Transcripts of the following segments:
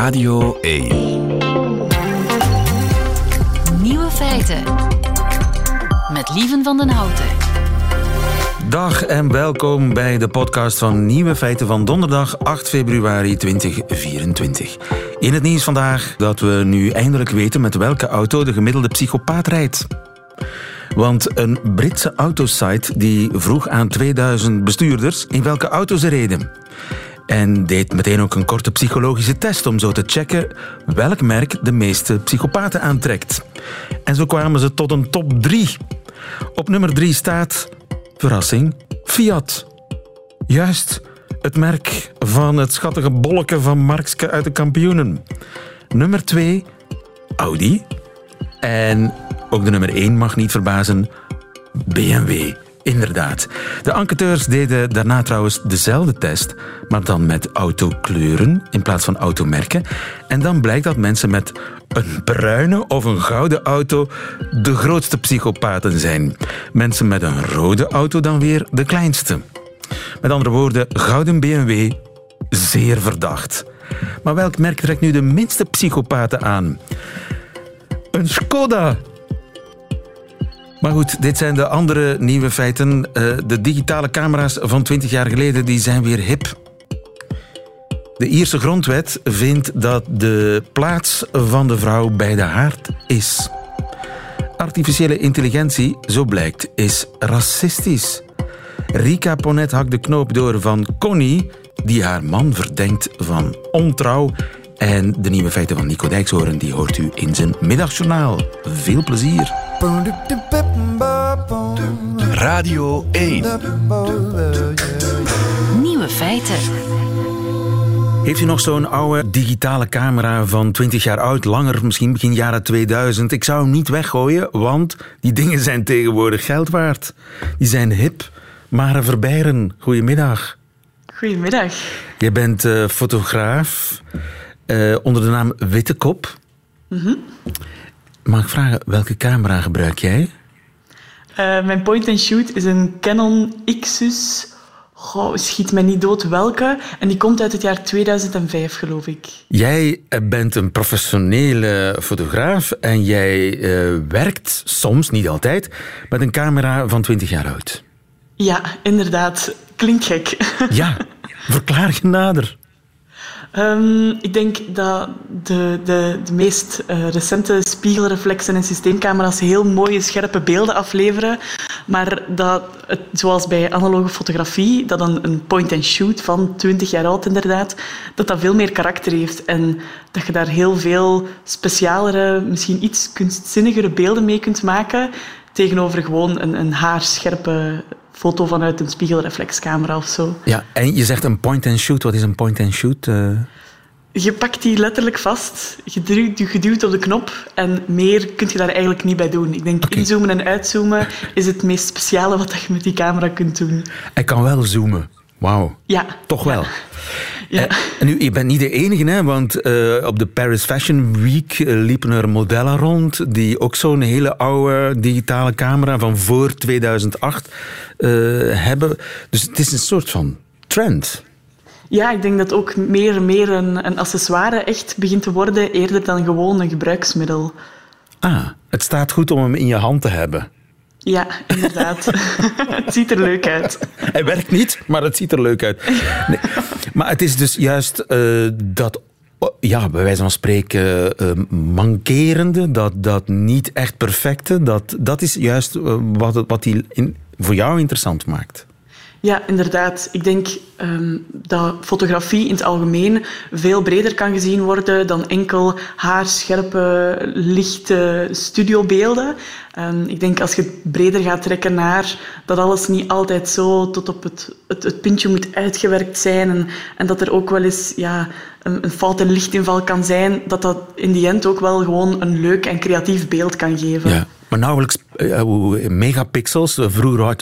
Radio 1. Nieuwe feiten. Met Lieven van den Houten. Dag en welkom bij de podcast van Nieuwe Feiten van donderdag 8 februari 2024. In het nieuws vandaag dat we nu eindelijk weten met welke auto de gemiddelde psychopaat rijdt. Want een Britse autosite die vroeg aan 2000 bestuurders in welke auto ze reden. En deed meteen ook een korte psychologische test om zo te checken welk merk de meeste psychopaten aantrekt. En zo kwamen ze tot een top 3. Op nummer 3 staat, verrassing, Fiat. Juist, het merk van het schattige bolleke van Markske uit de kampioenen. Nummer 2, Audi. En ook de nummer 1 mag niet verbazen, BMW. Inderdaad. De enquêteurs deden daarna trouwens dezelfde test, maar dan met autokleuren in plaats van automerken. En dan blijkt dat mensen met een bruine of een gouden auto de grootste psychopaten zijn. Mensen met een rode auto dan weer de kleinste. Met andere woorden, gouden BMW, zeer verdacht. Maar welk merk trekt nu de minste psychopaten aan? Een Skoda. Maar goed, dit zijn de andere nieuwe feiten. Uh, de digitale camera's van 20 jaar geleden die zijn weer hip. De Ierse grondwet vindt dat de plaats van de vrouw bij de haard is. Artificiële intelligentie, zo blijkt, is racistisch. Rika Ponet hakt de knoop door van Connie, die haar man verdenkt van ontrouw. En de nieuwe feiten van Nico Dijkshoorn, die hoort u in zijn middagjournaal. Veel plezier. Radio 1. Nieuwe feiten. Heeft u nog zo'n oude digitale camera van 20 jaar oud, langer, misschien begin jaren 2000? Ik zou hem niet weggooien, want die dingen zijn tegenwoordig geld waard. Die zijn hip. Mare Verbeiren, goedemiddag. Goedemiddag. Je bent uh, fotograaf uh, onder de naam Witte Kop. Mm -hmm. Mag ik vragen, welke camera gebruik jij? Uh, mijn point-and-shoot is een Canon Ixus. Goh, schiet mij niet dood welke. En die komt uit het jaar 2005, geloof ik. Jij bent een professionele fotograaf en jij uh, werkt soms, niet altijd, met een camera van 20 jaar oud. Ja, inderdaad. Klinkt gek. Ja, verklaar je nader. Um, ik denk dat de, de, de meest uh, recente spiegelreflexen en systeemcamera's heel mooie, scherpe beelden afleveren. Maar dat, het, zoals bij analoge fotografie, dat een, een point-and-shoot van 20 jaar oud inderdaad, dat dat veel meer karakter heeft. En dat je daar heel veel specialere, misschien iets kunstzinnigere beelden mee kunt maken tegenover gewoon een, een haarscherpe foto vanuit een spiegelreflexcamera of zo. Ja, en je zegt een point-and-shoot. Wat is een point-and-shoot? Uh... Je pakt die letterlijk vast, je duwt, op de knop en meer kun je daar eigenlijk niet bij doen. Ik denk okay. inzoomen en uitzoomen is het meest speciale wat je met die camera kunt doen. Hij kan wel zoomen. Wauw. Ja. Toch wel. Ja. Ja. En nu, je bent niet de enige, hè, want uh, op de Paris Fashion Week uh, liepen er modellen rond die ook zo'n hele oude digitale camera van voor 2008 uh, hebben. Dus het is een soort van trend. Ja, ik denk dat ook meer en meer een, een accessoire echt begint te worden, eerder dan gewoon een gebruiksmiddel. Ah, het staat goed om hem in je hand te hebben. Ja, inderdaad. het ziet er leuk uit. Hij werkt niet, maar het ziet er leuk uit. Nee. Maar het is dus juist uh, dat, ja, bij wijze van spreken, uh, mankerende, dat, dat niet echt perfecte, dat, dat is juist uh, wat, wat die in, voor jou interessant maakt. Ja, inderdaad. Ik denk um, dat fotografie in het algemeen veel breder kan gezien worden dan enkel haarscherpe, lichte studiobeelden. Um, ik denk als je breder gaat trekken naar dat alles niet altijd zo tot op het, het, het puntje moet uitgewerkt zijn en, en dat er ook wel eens ja, een, een fout en lichtinval kan zijn, dat dat in die end ook wel gewoon een leuk en creatief beeld kan geven. Ja. Maar nauwelijks uh, megapixels. Vroeger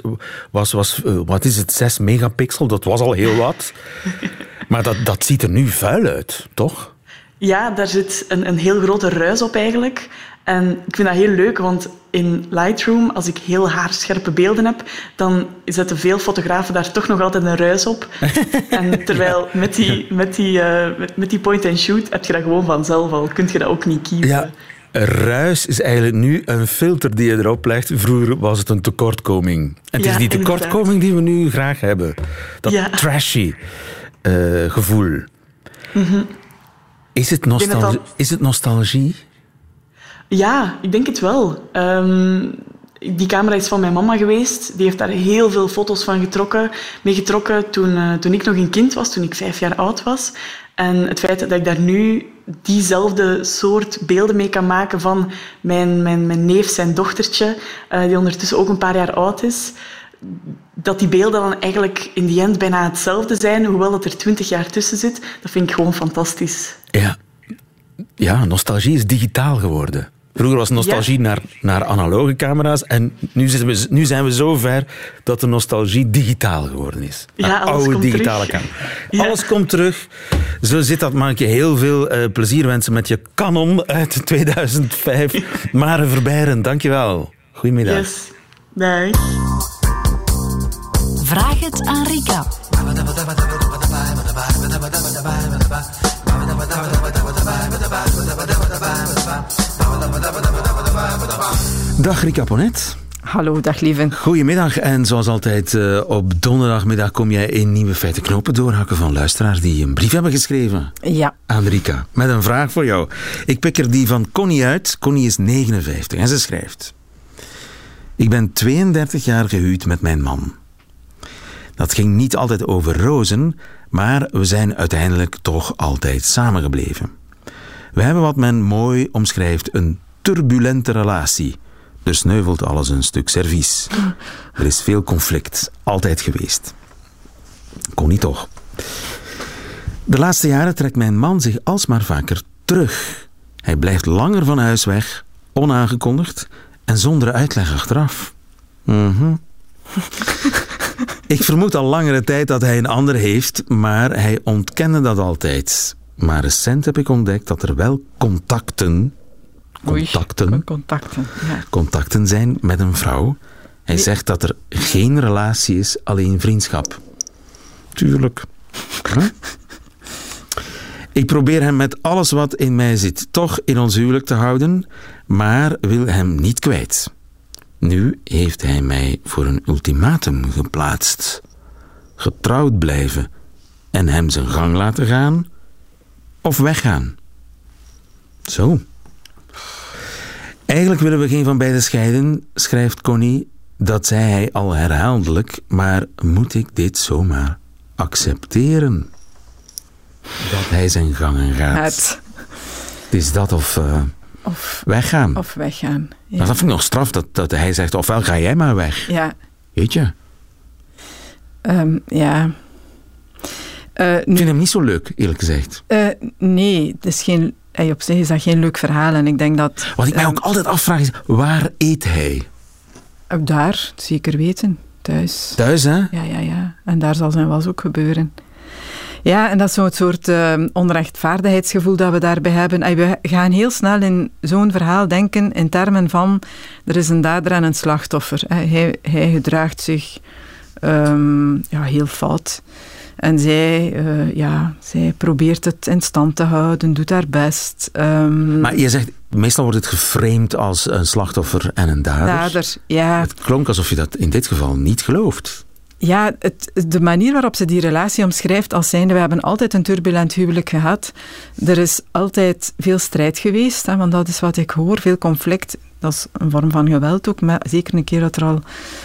was, was wat is het, 6 megapixel. Dat was al heel wat. maar dat, dat ziet er nu vuil uit, toch? Ja, daar zit een, een heel grote ruis op eigenlijk. En ik vind dat heel leuk, want in Lightroom, als ik heel haarscherpe beelden heb, dan zetten veel fotografen daar toch nog altijd een ruis op. en terwijl met die, met die, uh, met, met die point-and-shoot heb je dat gewoon vanzelf al. Kun je dat ook niet kiezen. Ja. Ruis is eigenlijk nu een filter die je erop legt. Vroeger was het een tekortkoming. En het Ja, is die tekortkoming die we nu graag hebben. Dat Ja. trashy eh, gevoel. Is, het denk dat nostal- dat- is het nostalgie? Ja, ik denk het wel. Ehm, die camera is van mijn mama geweest. Die heeft daar heel veel foto's van getrokken, mee getrokken toen, eh, toen ik nog een kind was, toen ik vijf jaar oud was. En het feit dat ik daar nu diezelfde soort beelden mee kan maken van mijn, mijn, mijn neef, zijn dochtertje, eh, die ondertussen ook een paar jaar oud is, dat die beelden dan eigenlijk in die end bijna hetzelfde zijn, hoewel dat er twintig jaar tussen zit, dat vind ik gewoon fantastisch. Ja. ja, nostalgie is digitaal geworden. Vroeger was nostalgie naar, naar analoge camera's en nu, zitten we, nu zijn we zo ver dat de nostalgie digitaal geworden is. Ja, Naar alles oude komt digitale terug. camera. Ja. Alles komt terug. Zo zit dat. Mag ik je heel veel eh, plezier wensen met je Canon uit 2005. Mare Verbeiren, dankjewel. Goedemiddag. Yes. Nee. Vraag het aan Rika. Dag Rika Ponet. Hallo, dag lieve. Goedemiddag en zoals altijd eh, op donderdagmiddag kom jij in nieuwe feiten knopen doorhakken van luisteraars die een brief hebben geschreven. Ja, aan Rika met een vraag voor jou. Ik pik er die van Connie uit. Connie is 59 en ze schrijft: Ik ben 32 jaar gehuwd met mijn man. Dat ging niet altijd over rozen, maar we zijn uiteindelijk toch altijd samengebleven. We hebben wat men mooi omschrijft een turbulente relatie. Er sneuvelt alles een stuk servies. Er is veel conflict, altijd geweest. Connie toch. De laatste jaren trekt mijn man zich alsmaar vaker terug. Hij blijft langer van huis weg, onaangekondigd en zonder uitleg achteraf. Mhm. Ik vermoed al langere tijd dat hij een ander heeft, maar hij ontkende dat altijd. Maar recent heb ik ontdekt dat er wel contacten, Oei, contacten, contacten. Ja. contacten zijn met een vrouw. Hij zegt dat er geen relatie is, alleen vriendschap. Tuurlijk. Huh? Ik probeer hem met alles wat in mij zit toch in ons huwelijk te houden, maar wil hem niet kwijt. Nu heeft hij mij voor een ultimatum geplaatst. Getrouwd blijven en hem zijn gang laten gaan of weggaan. Zo. Eigenlijk willen we geen van beiden scheiden, schrijft Connie. Dat zei hij al herhaaldelijk, maar moet ik dit zomaar accepteren? Dat hij zijn gangen gaat. Het. Het is dat of eh, Of, weggaan. of weggaan. Ja. Maar dat vind ik nog straf, dat, dat hij zegt, ofwel ga jij maar weg. ja. Weet je? ehm, ja. Eh, Ik vind hem niet zo leuk, eerlijk gezegd. eh, nee, het is geen, eh, op zich is dat geen leuk verhaal. En ik denk dat... Wat ik mij ehm, ook altijd afvraag is, waar eet hij? Daar, zeker weten. Thuis. Thuis, hè? Ja, ja, ja. En daar zal zijn was ook gebeuren. Ja, en dat is zo'n soort eh, onrechtvaardigheidsgevoel dat we daarbij hebben. En we gaan heel snel in zo'n verhaal denken in termen van er is een dader en een slachtoffer. Hij, hij gedraagt zich ehm, ja, heel fout. En zij, eh, ja, zij probeert het in stand te houden, doet haar best. Ehm, Maar je zegt, meestal wordt het geframed als een slachtoffer en een dader. dader, ja. Het klonk alsof je dat in dit geval niet gelooft. Ja, het, de manier waarop ze die relatie omschrijft als zijnde, we hebben altijd een turbulent huwelijk gehad. Er is altijd veel strijd geweest, hè, want dat is wat ik hoor, veel conflict. Dat is een vorm van geweld ook, maar zeker een keer dat er al...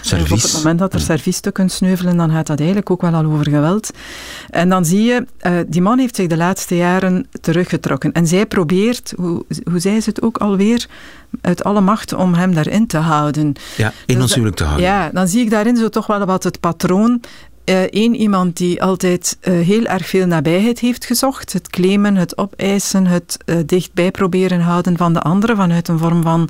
Of op het moment dat er serviestukken sneuvelen, dan gaat dat eigenlijk ook wel al over geweld. En dan zie je, eh, die man heeft zich de laatste jaren teruggetrokken. En zij probeert, hoe, hoe zei ze het ook alweer, uit alle macht om hem daarin te houden. Ja, in Dus ons huwelijk te houden. Ja, dan zie ik daarin zo toch wel wat het patroon. Uh, één iemand die altijd uh, heel erg veel nabijheid heeft gezocht. Het claimen, het opeisen, het uh, dichtbij proberen houden van de andere vanuit een vorm van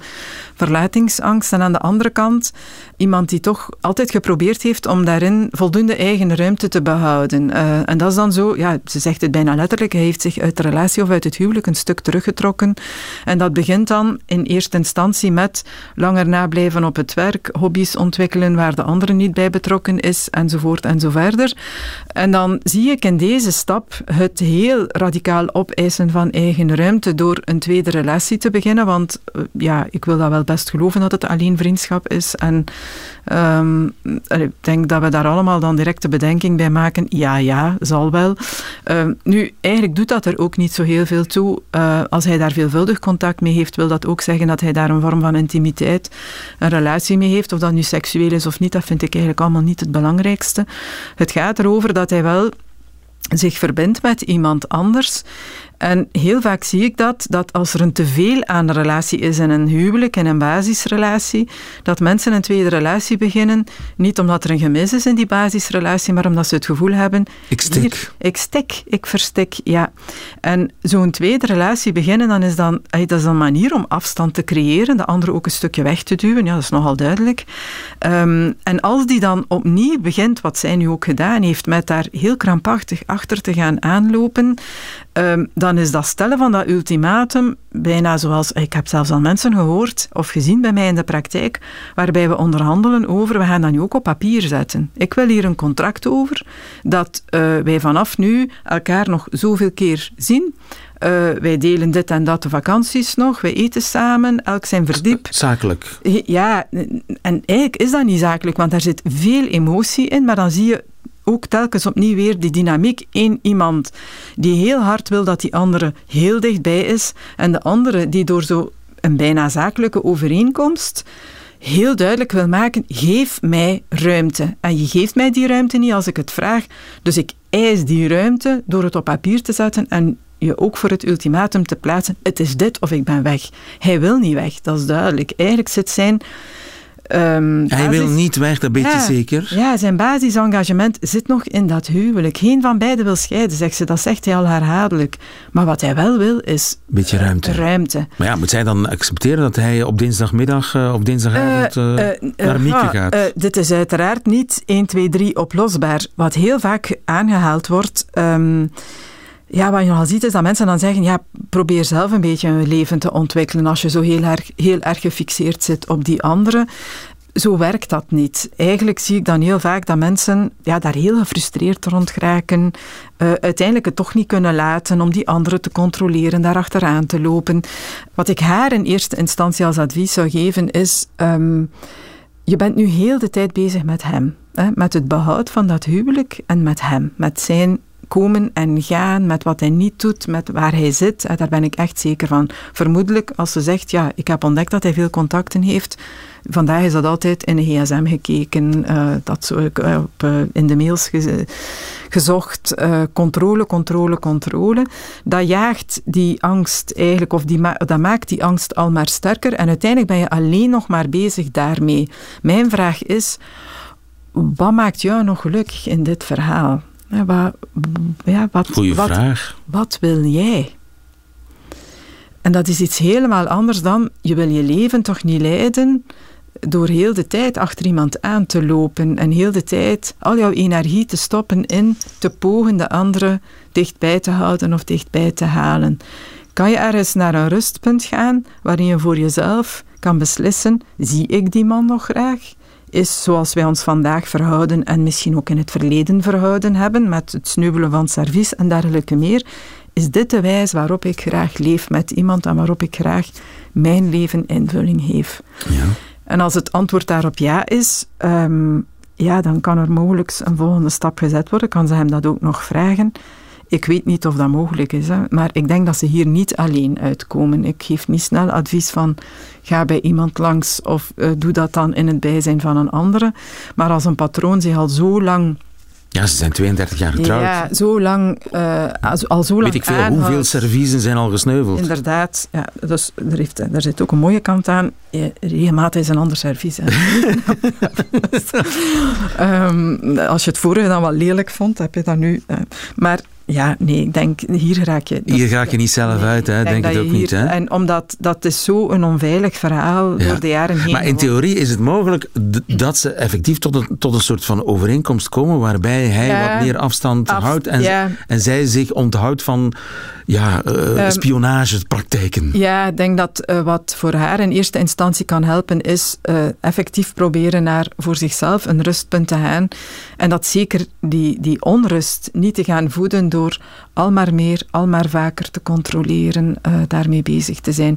verlatingsangst. En aan de andere kant iemand die toch altijd geprobeerd heeft om daarin voldoende eigen ruimte te behouden. en dat is dan zo, ja, ze zegt het bijna letterlijk, hij heeft zich uit de relatie of uit het huwelijk een stuk teruggetrokken. En dat begint dan in eerste instantie met langer nablijven op het werk, hobby's ontwikkelen waar de andere niet bij betrokken is, enzovoort en zo verder. En dan zie ik in deze stap het heel radicaal opeisen van eigen ruimte door een tweede relatie te beginnen, want eh, ja, ik wil dat wel best geloven dat het alleen vriendschap is en um, ik denk dat we daar allemaal dan direct de bedenking bij maken, ja, ja, zal wel. Um, nu, eigenlijk doet dat er ook niet zo heel veel toe. Uh, als hij daar veelvuldig contact mee heeft, wil dat ook zeggen dat hij daar een vorm van intimiteit, een relatie mee heeft. Of dat nu seksueel is of niet, dat vind ik eigenlijk allemaal niet het belangrijkste. Het gaat erover dat hij wel zich verbindt met iemand anders en heel vaak zie ik dat, dat als er een teveel aan de relatie is in een huwelijk, en een basisrelatie, dat mensen een tweede relatie beginnen, niet omdat er een gemis is in die basisrelatie, maar omdat ze het gevoel hebben... Ik stik. ik stik, ik verstik, ja. En zo'n tweede relatie beginnen, dan is dan, dat is een manier om afstand te creëren, de andere ook een stukje weg te duwen, ja, dat is nogal duidelijk. Um, en als die dan opnieuw begint, wat zij nu ook gedaan heeft, met daar heel krampachtig achter te gaan aanlopen, um, dan is dat stellen van dat ultimatum bijna zoals, ik heb zelfs al mensen gehoord of gezien bij mij in de praktijk, waarbij we onderhandelen over, we gaan dat nu ook op papier zetten. Ik wil hier een contract over, dat uh, wij vanaf nu elkaar nog zoveel keer zien. Uh, wij delen dit en dat de vakanties nog, wij eten samen, elk zijn verdiep. Zakelijk. Ja, en eigenlijk is dat niet zakelijk, want daar zit veel emotie in, maar dan zie je ook telkens opnieuw weer die dynamiek. Eén iemand die heel hard wil dat die andere heel dichtbij is, en de andere die door zo een bijna zakelijke overeenkomst heel duidelijk wil maken: geef mij ruimte. En je geeft mij die ruimte niet als ik het vraag. Dus ik eis die ruimte door het op papier te zetten en je ook voor het ultimatum te plaatsen: het is dit of ik ben weg. Hij wil niet weg, dat is duidelijk. Eigenlijk zit zijn Um, Hij wil niet weg, dat weet je zeker. Ja, zijn basisengagement zit nog in dat huwelijk. Geen van beiden wil scheiden, zegt ze. Dat zegt hij al herhaaldelijk. Maar wat hij wel wil, is... Beetje ruimte. ruimte. Maar ja, moet zij dan accepteren dat hij op dinsdagmiddag uh, of dinsdagavond uh, uh, naar Mieke gaat? dit is uiteraard niet 1, 2, 3 oplosbaar. Wat heel vaak aangehaald wordt... Um, ja, wat je nogal ziet is dat mensen dan zeggen, ja, probeer zelf een beetje een leven te ontwikkelen als je zo heel erg, heel erg gefixeerd zit op die andere. Zo werkt dat niet. Eigenlijk zie ik dan heel vaak dat mensen ja, daar heel gefrustreerd rond geraken, uh, uiteindelijk het toch niet kunnen laten om die andere te controleren, daar achteraan te lopen. Wat ik haar in eerste instantie als advies zou geven is, um, je bent nu heel de tijd bezig met hem. Hè, met het behoud van dat huwelijk en met hem, met zijn komen en gaan, met wat hij niet doet, met waar hij zit. daar ben ik echt zeker van. Vermoedelijk, als ze zegt, ja, ik heb ontdekt dat hij veel contacten heeft, vandaag is dat altijd in de gsm gekeken, uh, dat zo, uh, op, in de mails ge gezocht, controle, controle, controle. Dat jaagt die angst eigenlijk, of die ma dat maakt die angst al maar sterker en uiteindelijk ben je alleen nog maar bezig daarmee. Mijn vraag is, wat maakt jou nog gelukkig in dit verhaal? Ja, wat, ja, wat, Goeie wat, vraag. Wat wil jij? En dat is iets helemaal anders dan je wil je leven toch niet leiden door heel de tijd achter iemand aan te lopen en heel de tijd al jouw energie te stoppen in te pogen de andere dichtbij te houden of dichtbij te halen. Kan je ergens naar een rustpunt gaan waarin je voor jezelf kan beslissen: zie ik die man nog graag? Is zoals wij ons vandaag verhouden en misschien ook in het verleden verhouden hebben, met het sneuvelen van servies en dergelijke meer, is dit de wijze waarop ik graag leef met iemand en waarop ik graag mijn leven invulling geef. Ja. En als het antwoord daarop ja is, um, ja, dan kan er mogelijk een volgende stap gezet worden. Kan ze hem dat ook nog vragen? Ik weet niet of dat mogelijk is, hè, maar ik denk dat ze hier niet alleen uitkomen. Ik geef niet snel advies van ga bij iemand langs of uh, doe dat dan in het bijzijn van een andere. Maar als een patroon zich al zo lang Ja, ze zijn 32 jaar getrouwd. Ja, zo lang, uh, al zo lang Weet ik veel, hoeveel serviezen zijn al gesneuveld? Inderdaad, ja, dus er, heeft, er zit ook een mooie kant aan. Regelmatig is een ander servies. um, als je het vorige dan wel lelijk vond, heb je dat nu... Uh, maar ja, nee, ik denk, hier raak je... hier raak je niet zelf uit, hè? denk, denk het ook hier, niet. Hè? En omdat dat is zo een onveilig verhaal door de jaren heen. Maar in theorie is het mogelijk dat ze effectief tot een, tot een soort van overeenkomst komen waarbij hij wat meer afstand houdt en, en zij zich onthoudt van ja, uh, spionagepraktijken. Ja, ik denk dat uh, wat voor haar in eerste instantie kan helpen is uh, effectief proberen naar voor zichzelf een rustpunt te gaan. En dat zeker die, die onrust niet te gaan voeden door al maar meer, al maar vaker te controleren, daarmee bezig te zijn.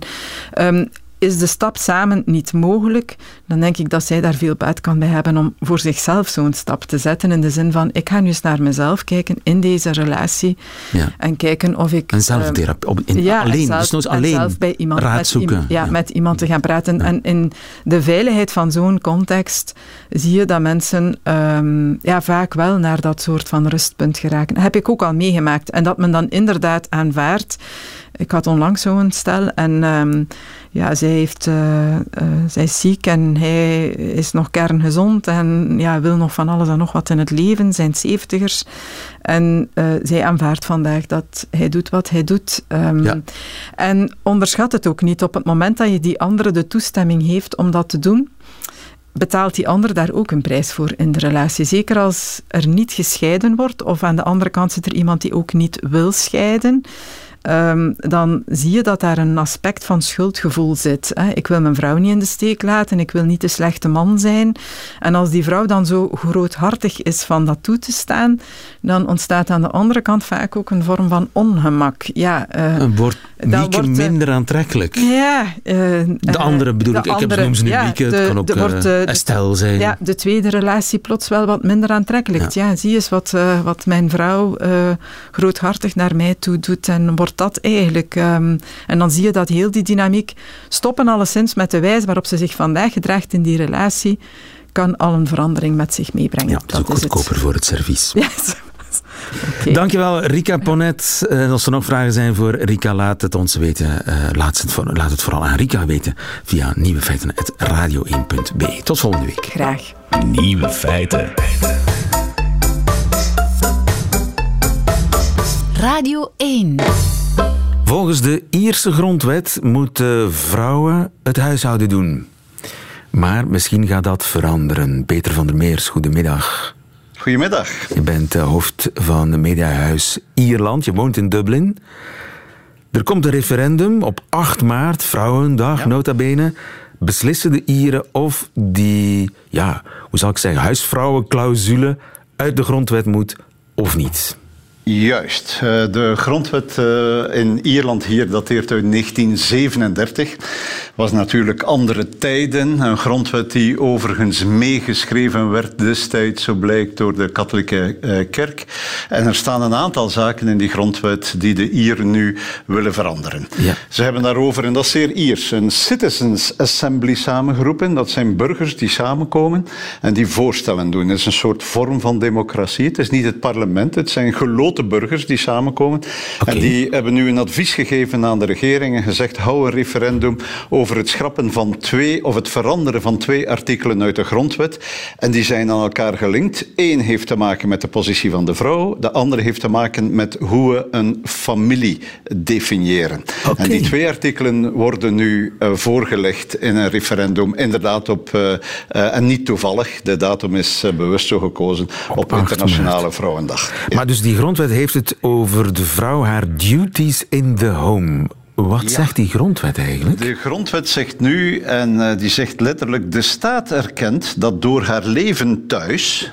Um, is de stap samen niet mogelijk, dan denk ik dat zij daar veel baat kan bij hebben om voor zichzelf zo'n stap te zetten. In de zin van, ik ga nu eens naar mezelf kijken in deze relatie ja. en kijken of ik... Een zelftherapie, ja, alleen, zelf, dus alleen zelf bij iemand, raad zoeken. Met, ja, ja, met iemand te gaan praten. En in de veiligheid van zo'n context zie je dat mensen um, ja, vaak wel naar dat soort van rustpunt geraken. Dat heb ik ook al meegemaakt. En dat men dan inderdaad aanvaardt ik had onlangs zo'n stel en um, ja, zij, heeft, uh, uh, zij is ziek en hij is nog kerngezond en ja, wil nog van alles en nog wat in het leven, zijn zeventigers. En uh, zij aanvaardt vandaag dat hij doet wat hij doet. Um, ja. En onderschat het ook niet. Op het moment dat je die andere de toestemming heeft om dat te doen, betaalt die ander daar ook een prijs voor in de relatie. Zeker als er niet gescheiden wordt, of aan de andere kant zit er iemand die ook niet wil scheiden. Um, dan zie je dat daar een aspect van schuldgevoel zit. Hè. Ik wil mijn vrouw niet in de steek laten, ik wil niet de slechte man zijn. En als die vrouw dan zo groothartig is van dat toe te staan, dan ontstaat aan de andere kant vaak ook een vorm van ongemak. Ja, uh, wordt Mieke wordt, minder aantrekkelijk. Ja. Uh, de andere bedoel ik, andere, ik heb, noem ze nu ja, Mieke, het kan ook wordt, uh, Estelle zijn. Ja, de tweede relatie plots wel wat minder aantrekkelijk. Ja, ja zie eens wat, wat mijn vrouw groothartig naar mij toe doet en wordt dat eigenlijk. Um, en dan zie je dat heel die dynamiek stoppen alleszins met de wijze waarop ze zich vandaag gedraagt in die relatie, kan al een verandering met zich meebrengen. Ja, dat is ook goedkoper het. voor het servies. Okay. Dankjewel, Rika Ponet. Uh, als er nog vragen zijn voor Rika, laat het ons weten. Uh, laat, het voor, laat het vooral aan Rika weten via nieuwefeiten.radio1.be. Tot volgende week. Graag. Nieuwe feiten. Radio 1. Volgens de Ierse grondwet moeten vrouwen het huishouden doen. Maar misschien gaat dat veranderen. Peter van der Meers, goedemiddag. Goedemiddag. Je bent hoofd van het Mediahuis Ierland. Je woont in Dublin. Er komt een referendum op 8 maart, Vrouwendag, ja. nota bene. Beslissen de Ieren of die, ja, hoe zal ik zeggen, huisvrouwenclausule uit de grondwet moet of niet. Juist. Eh, de grondwet eh, in Ierland hier dateert uit 1937. was natuurlijk andere tijden. Een grondwet die overigens meegeschreven werd destijds, zo blijkt, door de katholieke eh, kerk. En er staan een aantal zaken in die grondwet die de Ieren nu willen veranderen. Ja. Ze hebben daarover, en dat is zeer Iers, een Citizens Assembly samengeroepen. Dat zijn burgers die samenkomen en die voorstellen doen. Het is een soort vorm van democratie. Het is niet het parlement, het zijn geloofd burgers die samenkomen. En die hebben nu een advies gegeven aan de regering en gezegd: hou een referendum over het schrappen van twee of het veranderen van twee artikelen uit de grondwet. En die zijn aan elkaar gelinkt. Eén heeft te maken met de positie van de vrouw, de andere heeft te maken met hoe we een familie definiëren. En die twee artikelen worden nu uh, voorgelegd in een referendum, inderdaad op, uh, uh, en niet toevallig, de datum is bewust zo gekozen, op, op Internationale Vrouwendag. Maar dus die grondwet heeft het over de vrouw haar duties in the home. Wat zegt die grondwet eigenlijk? De grondwet zegt nu, en uh, die zegt letterlijk, de staat erkent dat door haar leven thuis,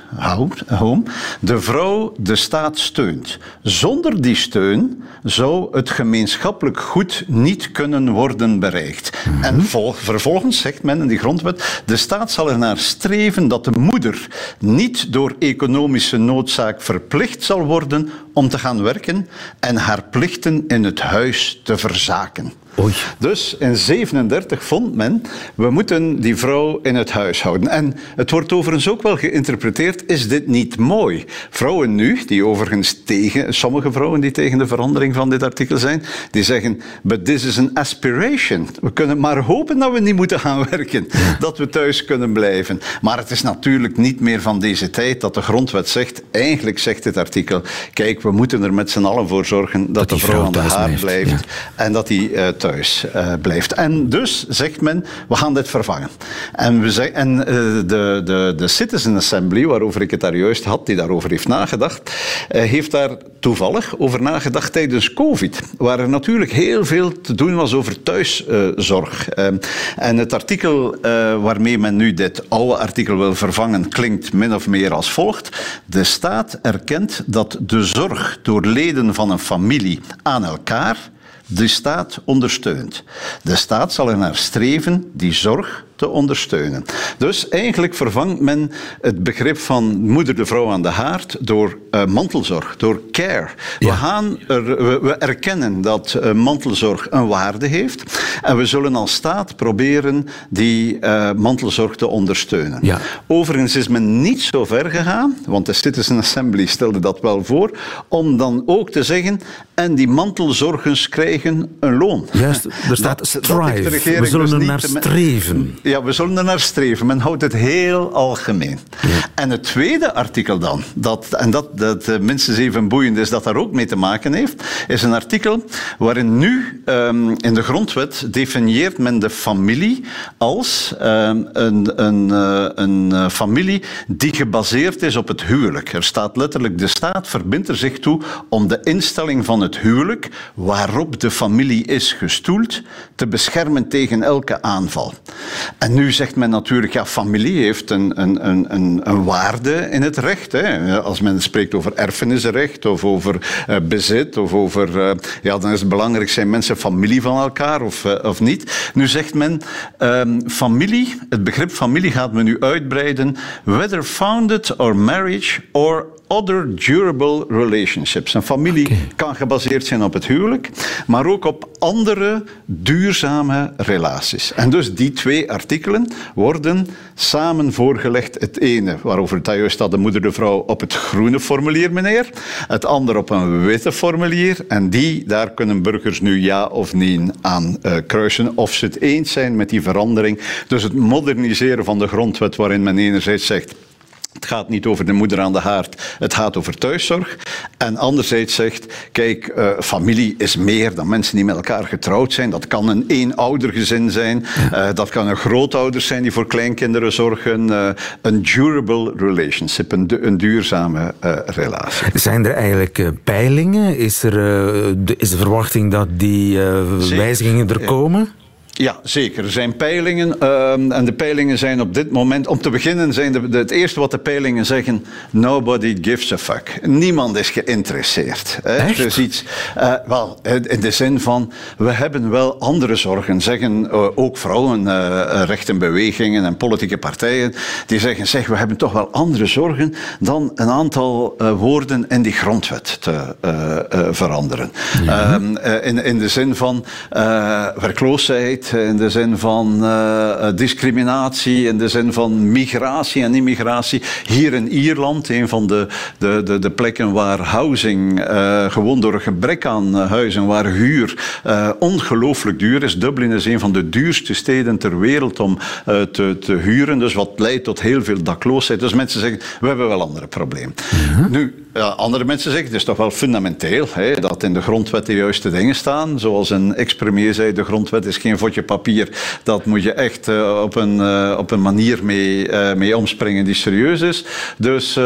home, de vrouw de staat steunt. Zonder die steun zou het gemeenschappelijk goed niet kunnen worden bereikt. Mm -hmm. En vervolgens zegt men in die grondwet, de staat zal er naar streven dat de moeder niet door economische noodzaak verplicht zal worden om te gaan werken en haar plichten in het huis te verzaken. Oei. Dus in 37 vond men, we moeten die vrouw in het huis houden. En het wordt overigens ook wel geïnterpreteerd, is dit niet mooi? Vrouwen nu, die overigens tegen, sommige vrouwen die tegen de verandering van dit artikel zijn, die zeggen, but this is an aspiration. We kunnen maar hopen dat we niet moeten gaan werken, dat we thuis kunnen blijven. Maar het is natuurlijk niet meer van deze tijd dat de grondwet zegt, eigenlijk zegt dit artikel, kijk, we moeten er met z'n allen voor zorgen dat, Dat de vrouw vrouw aan de haar blijft, ja. en dat die eh, thuis eh, blijft. En dus zegt men, we gaan dit vervangen. En, we en eh, de, de, de Citizen Assembly, waarover ik het daar juist had, die daarover heeft nagedacht, eh, heeft daar toevallig over nagedacht tijdens COVID, waar er natuurlijk heel veel te doen was over thuiszorg. Eh, en het artikel waarmee men nu dit oude artikel wil vervangen, klinkt min of meer als volgt. De staat erkent dat de zorg door leden van een familie aan elkaar de staat ondersteunt. De staat zal er naar streven die zorg te ondersteunen. Dus eigenlijk vervangt men het begrip van moeder de vrouw aan de haard door eh, mantelzorg, door care. We, gaan er, we, we erkennen dat eh, mantelzorg een waarde heeft en we zullen als staat proberen die eh, mantelzorg te ondersteunen. Ja. Overigens is men niet zo ver gegaan, want de Citizen Assembly stelde dat wel voor, om dan ook te zeggen, en die mantelzorgers krijgen een loon. Juist, er staat strive. We zullen dus er naar streven. Ja, we zullen er naar streven. Men houdt het heel algemeen. En het tweede artikel dan, dat, en dat, dat eh, minstens even boeiend is dat daar ook mee te maken heeft, is een artikel waarin nu ehm, in de grondwet definieert men de familie als ehm, een, een, eh, een eh, familie die gebaseerd is op het huwelijk. Er staat letterlijk, de staat verbindt er zich toe om de instelling van het huwelijk, waarop de familie is gestoeld, te beschermen tegen elke aanval. En nu zegt men natuurlijk, ja, familie heeft een, een, een, een, waarde in het recht. Hè. Als men spreekt over erfenisrecht of over eh, bezit of over... eh, ja, dan is het belangrijk, zijn mensen familie van elkaar of, eh, of niet? Nu zegt men, ehm, familie, het begrip familie gaat men nu uitbreiden, whether founded or marriage or other durable relationships. Een familie kan gebaseerd zijn op het huwelijk, maar ook op andere duurzame relaties. En dus die twee artikelen worden samen voorgelegd. Het ene, waarover het juist de moeder de vrouw op het groene formulier, meneer. Het andere op een witte formulier. En die, daar kunnen burgers nu ja of nee aan eh, kruisen. Of ze het eens zijn met die verandering. Dus het moderniseren van de grondwet, waarin men enerzijds zegt. Het gaat niet over de moeder aan de haard, het gaat over thuiszorg. En anderzijds zegt, kijk, eh, familie is meer dan mensen die met elkaar getrouwd zijn. Dat kan een eenoudergezin zijn, eh, dat kan een grootouders zijn die voor kleinkinderen zorgen. eh, een durable relationship, een, du- een duurzame relatie. Zijn er eigenlijk peilingen? Is er de, is de verwachting dat die wijzigingen er komen? Ja, zeker. Er zijn peilingen. ehm, en de peilingen zijn op dit moment. Om te beginnen zijn de, de- het eerste wat de peilingen zeggen. Nobody gives a fuck. Niemand is geïnteresseerd. Hè. Echt? Is iets. eh, wel, in de zin van. We hebben wel andere zorgen. Zeggen eh, ook vrouwen, eh rechtenbewegingen en politieke partijen. Die zeggen: zeg, we hebben toch wel andere zorgen. dan een aantal woorden in die grondwet te veranderen. Ehm, eh, in, in de zin van eh, in de zin van eh, eh, discriminatie, in de zin van migratie en immigratie. Hier in Ierland, een van de, de, de, de plekken waar housing, eh, gewoon door een gebrek aan huizen, waar huur ongelooflijk duur is. Dublin is een van de duurste steden ter wereld om te, te huren, dus wat leidt tot heel veel dakloosheid. Dus mensen zeggen, we hebben wel andere problemen. Nu, ja, andere mensen zeggen, het is toch wel fundamenteel hè, dat in de grondwet de juiste dingen staan. Zoals een ex-premier zei, de grondwet is geen vodje papier. Dat moet je echt eh, op, een, eh, op een manier mee, eh, mee omspringen die serieus is. Dus,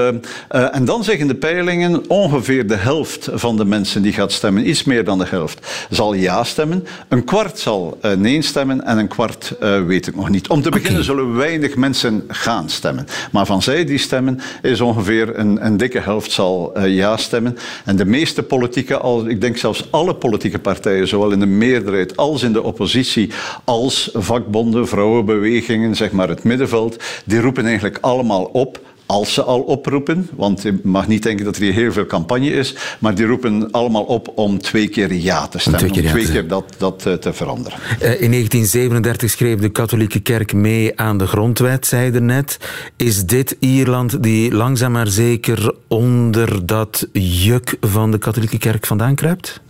en dan zeggen de peilingen, ongeveer de helft van de mensen die gaat stemmen, iets meer dan de helft, zal ja stemmen. Een kwart zal nee stemmen en een kwart weet ik nog niet. Om te beginnen zullen weinig mensen gaan stemmen. Maar van zij die stemmen is ongeveer een, een dikke helft zal ja stemmen. En de meeste politieke, al, ik denk zelfs alle politieke partijen, zowel in de meerderheid als in de oppositie, als vakbonden, vrouwenbewegingen, zeg maar het middenveld, die roepen eigenlijk allemaal op als ze al oproepen, want je mag niet denken dat er hier heel veel campagne is, maar die roepen allemaal op om twee keer ja te stemmen, om twee keer, om twee keer dat, dat uh, te veranderen. Uh, in 1937 schreef de katholieke kerk mee aan de grondwet, zei er net. Is dit Ierland die langzaam maar zeker onder dat juk van de katholieke kerk vandaan kruipt?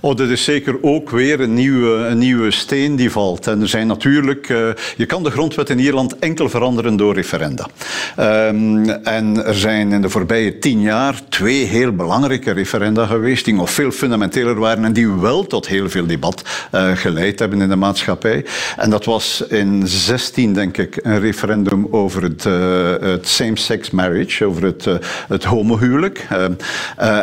Oh, dat is zeker ook weer een nieuwe, een nieuwe steen die valt. En er zijn natuurlijk, uh, je kan de grondwet in Ierland enkel veranderen door referenda. Um, en er zijn in de voorbije tien jaar twee heel belangrijke referenda geweest, die nog veel fundamenteler waren en die wel tot heel veel debat uh, geleid hebben in de maatschappij. En dat was in 16, denk ik, een referendum over het, uh, het same-sex marriage, over het, het homohuwelijk.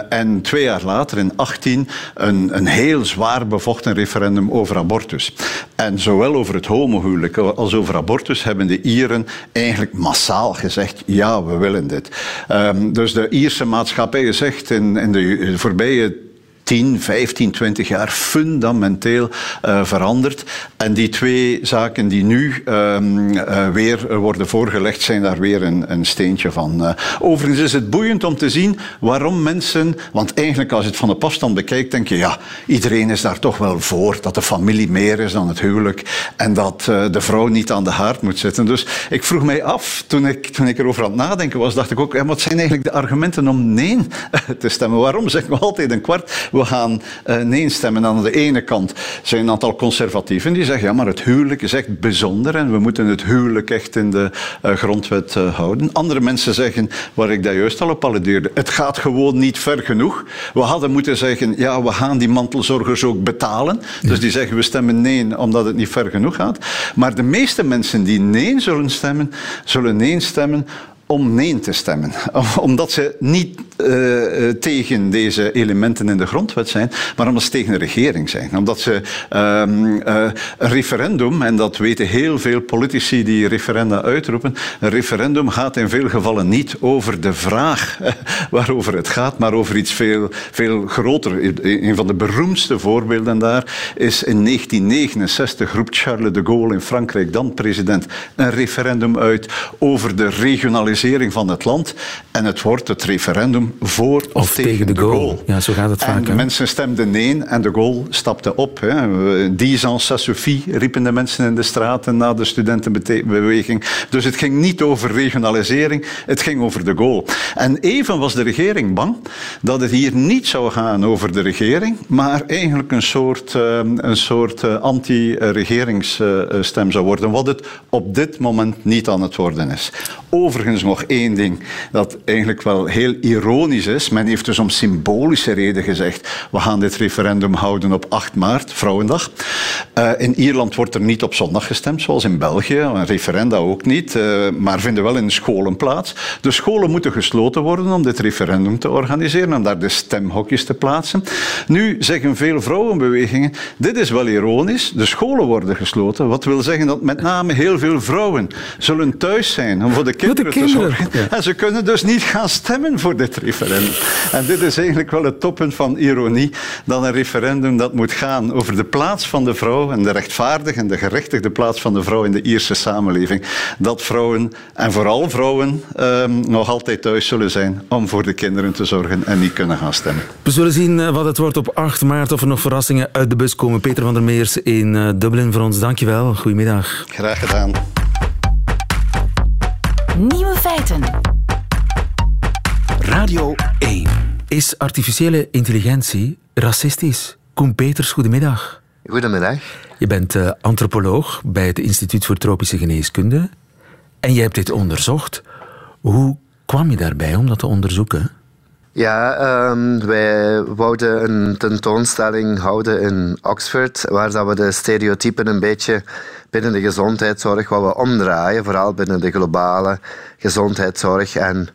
en twee jaar later, in 18, een, heel zwaar bevochten referendum over abortus. En zowel over het homohuwelijk als over abortus hebben de Ieren eigenlijk massaal gezegd: ja, we willen dit. Um, dus de Ierse maatschappij zegt in, in de voorbije 10, 15, 20 jaar fundamenteel uh, veranderd. En die twee zaken die nu um, uh, weer worden voorgelegd, zijn daar weer een, een steentje van. Uh, overigens is het boeiend om te zien waarom mensen, want eigenlijk als je het van de afstand bekijkt, denk je ja, iedereen is daar toch wel voor, dat de familie meer is dan het huwelijk en dat de vrouw niet aan de haard moet zitten. Dus ik vroeg mij af, toen ik, toen ik erover aan het nadenken was, dacht ik ook, wat zijn eigenlijk de argumenten om nee te stemmen? Waarom zeggen we altijd een kwart? We gaan uh, nee stemmen. Aan de ene kant zijn een aantal conservatieven die zeggen ja, maar het huwelijk is echt bijzonder en we moeten het huwelijk echt in de uh, grondwet uh, houden. Andere mensen zeggen, waar ik daar juist al op alludeerde, het gaat gewoon niet ver genoeg. We hadden moeten zeggen, ja, we gaan die mantelzorgers ook betalen. Dus die zeggen, we stemmen nee omdat het niet ver genoeg gaat. Maar de meeste mensen die nee zullen stemmen, zullen nee stemmen om nee te stemmen. Omdat ze niet uh, tegen deze elementen in de grondwet zijn, maar omdat ze tegen de regering zijn. Omdat ze um, uh, een referendum, en dat weten heel veel politici die referenda uitroepen, een referendum gaat in veel gevallen niet over de vraag waarover het gaat, maar over iets veel, veel groter. Een van de beroemdste voorbeelden daar is in 1969 roept Charles de Gaulle in Frankrijk, dan president, een referendum uit over de regionalisering van het land. En het wordt het referendum voor of, of tegen, tegen, de, de goal. goal. Ja, zo gaat het en vaak. De mensen stemden nee en de goal stapte op. Hè. Dix ans, suffit, riepen de mensen in de straten na de studentenbeweging. Dus het ging niet over regionalisering, het ging over de goal. En even was de regering bang dat het hier niet zou gaan over de regering, maar eigenlijk een soort, een soort anti-regeringsstem zou worden, wat het op dit moment niet aan het worden is. Overigens nog één ding dat eigenlijk wel heel ironisch is. Men heeft dus om symbolische reden gezegd: we gaan dit referendum houden op 8 maart, Vrouwendag. Uh, in Ierland wordt er niet op zondag gestemd, zoals in België. Een referenda ook niet, uh, maar vinden wel in scholen plaats. De scholen moeten gesloten worden om dit referendum te organiseren, om daar de stemhokjes te plaatsen. Nu zeggen veel vrouwenbewegingen: dit is wel ironisch, de scholen worden gesloten. Wat wil zeggen dat met name heel veel vrouwen zullen thuis zijn om voor de kinderen, kinderen. Ja. En ze kunnen dus niet gaan stemmen voor dit referendum. En dit is eigenlijk wel het toppunt van ironie, dat een referendum dat moet gaan over de plaats van de vrouw en de rechtvaardige en de gerechtigde plaats van de vrouw in de Ierse samenleving. Dat vrouwen, en vooral vrouwen, um, nog altijd thuis zullen zijn om voor de kinderen te zorgen en niet kunnen gaan stemmen. We zullen zien wat het wordt op 8 maart, of er nog verrassingen uit de bus komen. Peter van der Meers in uh, Dublin voor ons, dankjewel. Goedemiddag. Graag gedaan. Nieuwe feiten. Radio 1. Is artificiële intelligentie racistisch? Koen Peters, goedemiddag. Goedemiddag. Je bent uh, antropoloog bij het Instituut voor Tropische Geneeskunde. En je hebt dit onderzocht. Hoe kwam je daarbij om dat te onderzoeken? Ja, um, wij wouden een tentoonstelling houden in Oxford, waar dat we de stereotypen een beetje binnen de gezondheidszorg wat we omdraaien, vooral binnen de globale gezondheidszorg. En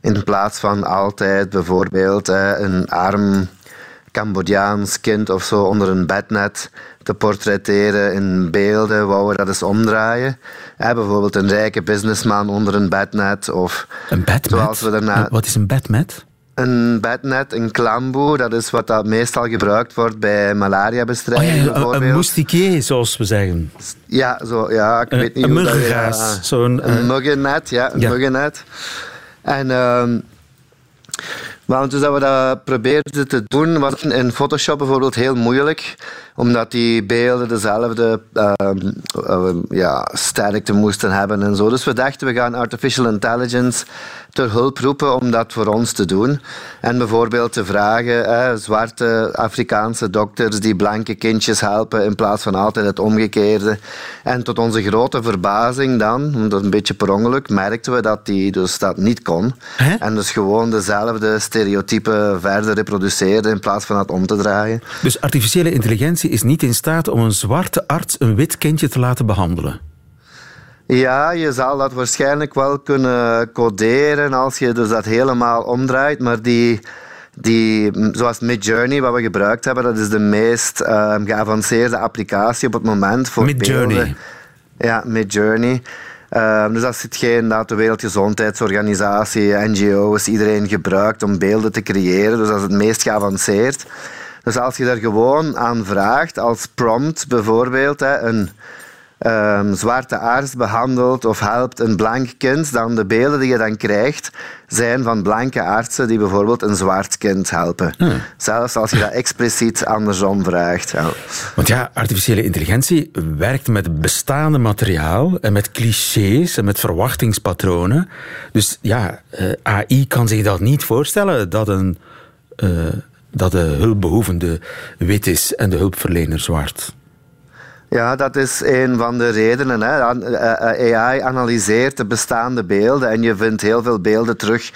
in plaats van altijd bijvoorbeeld een arm Cambodjaans kind of zo onder een bednet te portretteren in beelden, wou we dat eens omdraaien. bijvoorbeeld een rijke businessman onder een bednet. Of een bednet? Zoals we daarna... Wat is een bednet? Een bednet, een klamboe, dat is wat dat meestal gebruikt wordt bij malariabestrijding. Oh ja, een, een moustiquier, zoals we zeggen. Ja, zo, ja ik weet niet een hoe muggengaas. Dat, ja, Zo een, een muggennet, ja, een ja. muggennet. En ehm, want dus dat we dat probeerden te doen, was in Photoshop bijvoorbeeld heel moeilijk, omdat die beelden dezelfde uh, ja, sterkte moesten hebben en zo. Dus we dachten, we gaan artificial intelligence ter hulp roepen om dat voor ons te doen. En bijvoorbeeld te vragen, zwarte Afrikaanse dokters die blanke kindjes helpen in plaats van altijd het omgekeerde. En tot onze grote verbazing dan, omdat een beetje per ongeluk, merkten we dat die dus dat niet kon. En dus gewoon dezelfde stereotypen verder reproduceerde in plaats van het om te draaien. Dus artificiële intelligentie is niet in staat om een zwarte arts een wit kindje te laten behandelen? Ja, je zal dat waarschijnlijk wel kunnen coderen als je dus dat helemaal omdraait, maar die, die, zoals Midjourney, wat we gebruikt hebben, dat is de meest uh, geavanceerde applicatie op het moment voor Midjourney. Ja, Midjourney. Uh, dus dat is hetgeen dat de Wereldgezondheidsorganisatie, NGO's, iedereen gebruikt om beelden te creëren. Dus dat is het meest geavanceerd. Dus als je daar gewoon aan vraagt, als prompt bijvoorbeeld, hè, een um, zwarte arts behandelt of helpt een blank kind, dan de beelden die je dan krijgt zijn van blanke artsen die bijvoorbeeld een zwart kind helpen. Hmm. Zelfs als je dat expliciet andersom vraagt. Ja. Want ja, artificiële intelligentie werkt met bestaande materiaal en met clichés en met verwachtingspatronen. Dus ja, eh, AI kan zich dat niet voorstellen dat een... Uh, dat de hulpbehoevende wit is en de hulpverlener zwart. Ja, dat is een van de redenen. Hè. Eh, AI analyseert de bestaande beelden en je vindt heel veel beelden terug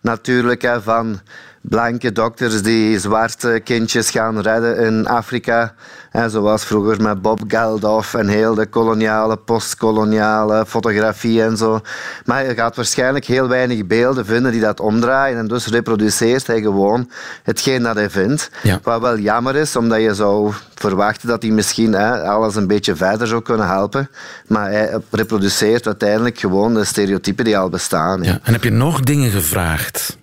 natuurlijk hè, van blanke dokters die zwarte kindjes gaan redden in Afrika. En zoals vroeger met Bob Geldof en heel de koloniale, postkoloniale fotografie en zo. Maar je gaat waarschijnlijk heel weinig beelden vinden die dat omdraaien. En dus reproduceert hij gewoon hetgeen dat hij vindt. Wat wel jammer is, omdat je zou verwachten dat hij misschien hè, alles een beetje verder zou kunnen helpen. Maar hij reproduceert uiteindelijk gewoon de stereotypen die al bestaan. Ja. En heb je nog dingen gevraagd?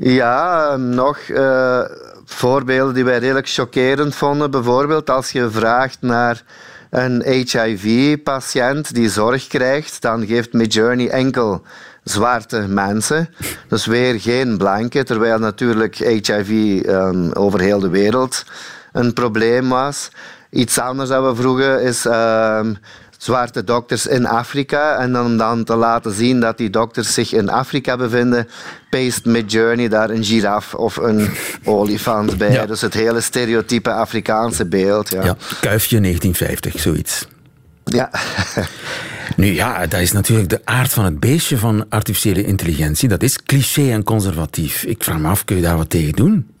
Ja, nog uh, voorbeelden die wij redelijk chockerend vonden. Bijvoorbeeld als je vraagt naar een HIV-patiënt die zorg krijgt, dan geeft Midjourney enkel zwarte mensen. Dus weer geen blanke, terwijl natuurlijk HIV ehm, over heel de wereld een probleem was. Iets anders dat we vroegen is... Uh, zwarte dokters in Afrika. En dan, dan te laten zien dat die dokters zich in Afrika bevinden, paste Midjourney daar een giraf of een olifant bij. Dus het hele stereotype Afrikaanse beeld. Ja, ja kuifje 1950, zoiets. Ja. Nu ja, dat is natuurlijk de aard van het beestje van artificiële intelligentie. Dat is cliché en conservatief. Ik vraag me af, kun je daar wat tegen doen?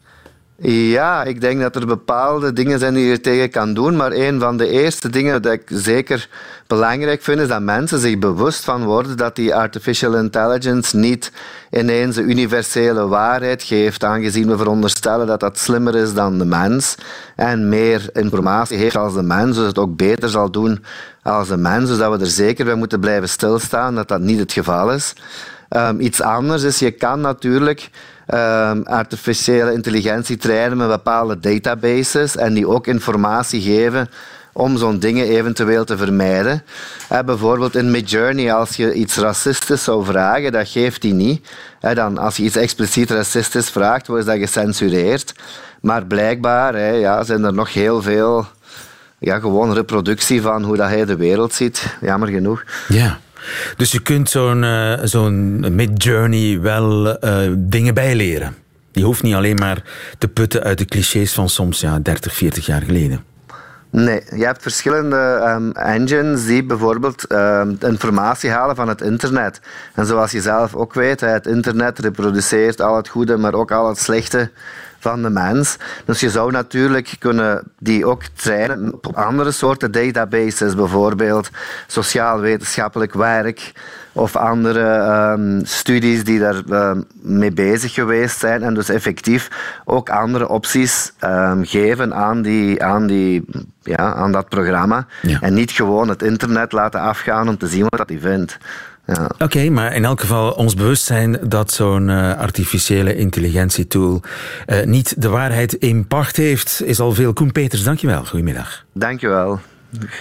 Ja, ik denk dat er bepaalde dingen zijn die je tegen kan doen. Maar een van de eerste dingen dat ik zeker belangrijk vind, is dat mensen zich bewust van worden dat die artificial intelligence niet ineens een universele waarheid geeft, aangezien we veronderstellen dat dat slimmer is dan de mens en meer informatie heeft als de mens, dus het ook beter zal doen als de mens. Dus dat we er zeker bij moeten blijven stilstaan dat dat niet het geval is. Um, iets anders is, je kan natuurlijk um, artificiële intelligentie trainen met bepaalde databases en die ook informatie geven om zo'n dingen eventueel te vermijden. Uh, bijvoorbeeld in Midjourney, als je iets racistisch zou vragen, dat geeft hij niet. Uh, dan, als je iets expliciet racistisch vraagt, wordt dat gecensureerd. Maar blijkbaar ja, zijn er nog heel veel ja, gewoon reproductie van hoe dat hij de wereld ziet. Jammer genoeg. Ja. Dus je kunt zo'n uh, zo'n mid-journey wel uh, dingen bijleren. Je hoeft niet alleen maar te putten uit de clichés van soms ja, 30, 40 jaar geleden. Nee, je hebt verschillende um, engines die bijvoorbeeld um, informatie halen van het internet. En zoals je zelf ook weet, het internet reproduceert al het goede, maar ook al het slechte van de mens. Dus je zou natuurlijk kunnen die ook trainen op andere soorten databases, bijvoorbeeld sociaal-wetenschappelijk werk of andere um, studies die daar um, mee bezig geweest zijn en dus effectief ook andere opties um, geven aan, die, aan, die, ja, aan dat programma en niet gewoon het internet laten afgaan om te zien wat hij vindt. Ja. Oké, maar in elk geval ons bewustzijn dat zo'n uh, artificiële intelligentietool uh, niet de waarheid in pacht heeft, is al veel. Koen Peters, dankjewel. Goedemiddag. Dankjewel.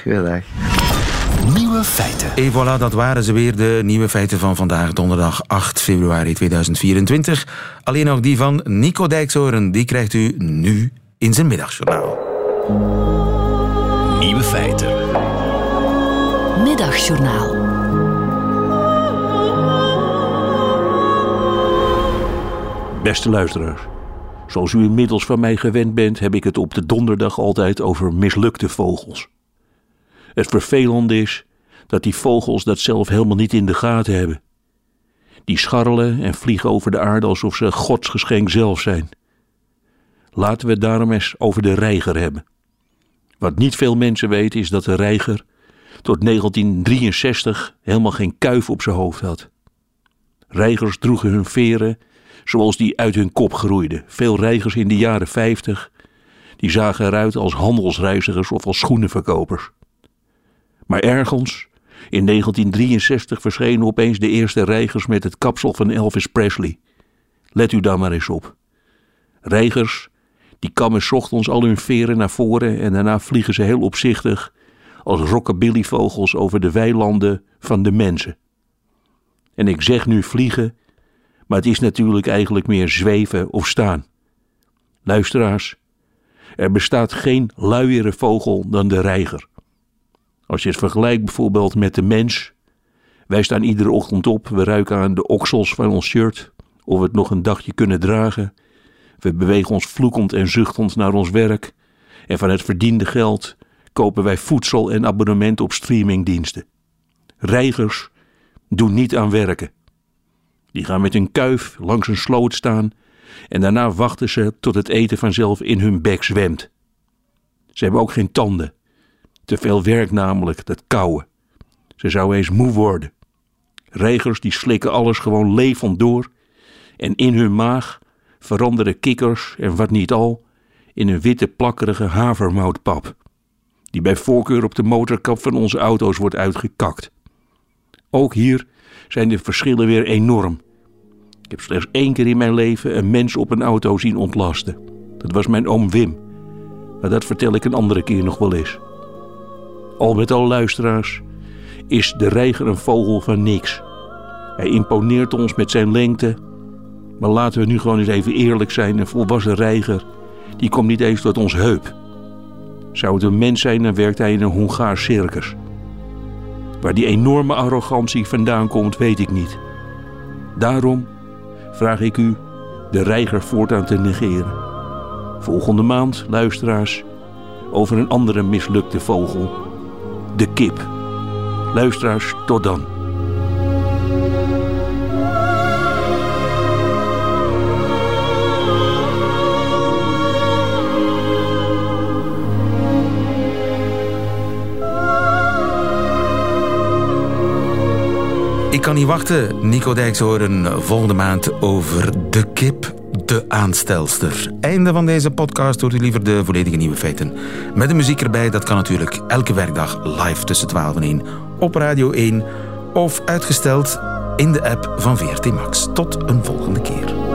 Goedendag. Nieuwe feiten. Et voilà, dat waren ze weer, de nieuwe feiten van vandaag, donderdag 8 februari 2024. Alleen nog die van Nico Dijksoren, die krijgt u nu in zijn middagjournaal. Nieuwe feiten. Middagjournaal. Beste luisteraars, zoals u inmiddels van mij gewend bent, heb ik het op de donderdag altijd over mislukte vogels. Het vervelende is dat die vogels dat zelf helemaal niet in de gaten hebben. Die scharrelen en vliegen over de aarde alsof ze godsgeschenk zelf zijn. Laten we het daarom eens over de reiger hebben. Wat niet veel mensen weten is dat de reiger tot 1963 helemaal geen kuif op zijn hoofd had. Reigers droegen hun veren zoals die uit hun kop groeiden. Veel reigers in de jaren 50 die zagen eruit als handelsreizigers of als schoenenverkopers. Maar ergens, in 1963, verschenen opeens de eerste reigers met het kapsel van Elvis Presley. Let u daar maar eens op. Reigers, die kammen ochtends al hun veren naar voren en daarna vliegen ze heel opzichtig als rockabillyvogels over de weilanden van de mensen. En ik zeg nu vliegen, maar het is natuurlijk eigenlijk meer zweven of staan. Luisteraars, er bestaat geen luiere vogel dan de reiger. Als je het vergelijkt bijvoorbeeld met de mens. Wij staan iedere ochtend op, we ruiken aan de oksels van ons shirt, of we het nog een dagje kunnen dragen. We bewegen ons vloekend en zuchtend naar ons werk. En van het verdiende geld kopen wij voedsel en abonnement op streamingdiensten. Reigers doen niet aan werken. Die gaan met hun kuif langs een sloot staan en daarna wachten ze tot het eten vanzelf in hun bek zwemt. Ze hebben ook geen tanden. Te veel werk namelijk, dat kauwen. Ze zouden eens moe worden. Regers die slikken alles gewoon levend door en in hun maag veranderen kikkers en wat niet al in een witte plakkerige havermoutpap, die bij voorkeur op de motorkap van onze auto's wordt uitgekakt. Ook hier zijn de verschillen weer enorm. Ik heb slechts één keer in mijn leven een mens op een auto zien ontlasten. Dat was mijn oom Wim. Maar dat vertel ik een andere keer nog wel eens. Al met al luisteraars is de reiger een vogel van niks. Hij imponeert ons met zijn lengte. Maar laten we nu gewoon eens even eerlijk zijn. Een volwassen reiger, die komt niet eens tot ons heup. Zou het een mens zijn, dan werkt hij in een Hongaars circus. Waar die enorme arrogantie vandaan komt, weet ik niet. Daarom vraag ik u de reiger voortaan te negeren. Volgende maand, luisteraars, over een andere mislukte vogel, de kip. Luisteraars, tot dan. Ik kan niet wachten, Nico Dijkshoorn, volgende maand over de kip, de aanstelster. Einde van deze podcast hoort u liever de volledige nieuwe feiten. Met de muziek erbij, dat kan natuurlijk elke werkdag live tussen 12 en 1 op Radio 1 of uitgesteld in de app van VRT Max. Tot een volgende keer.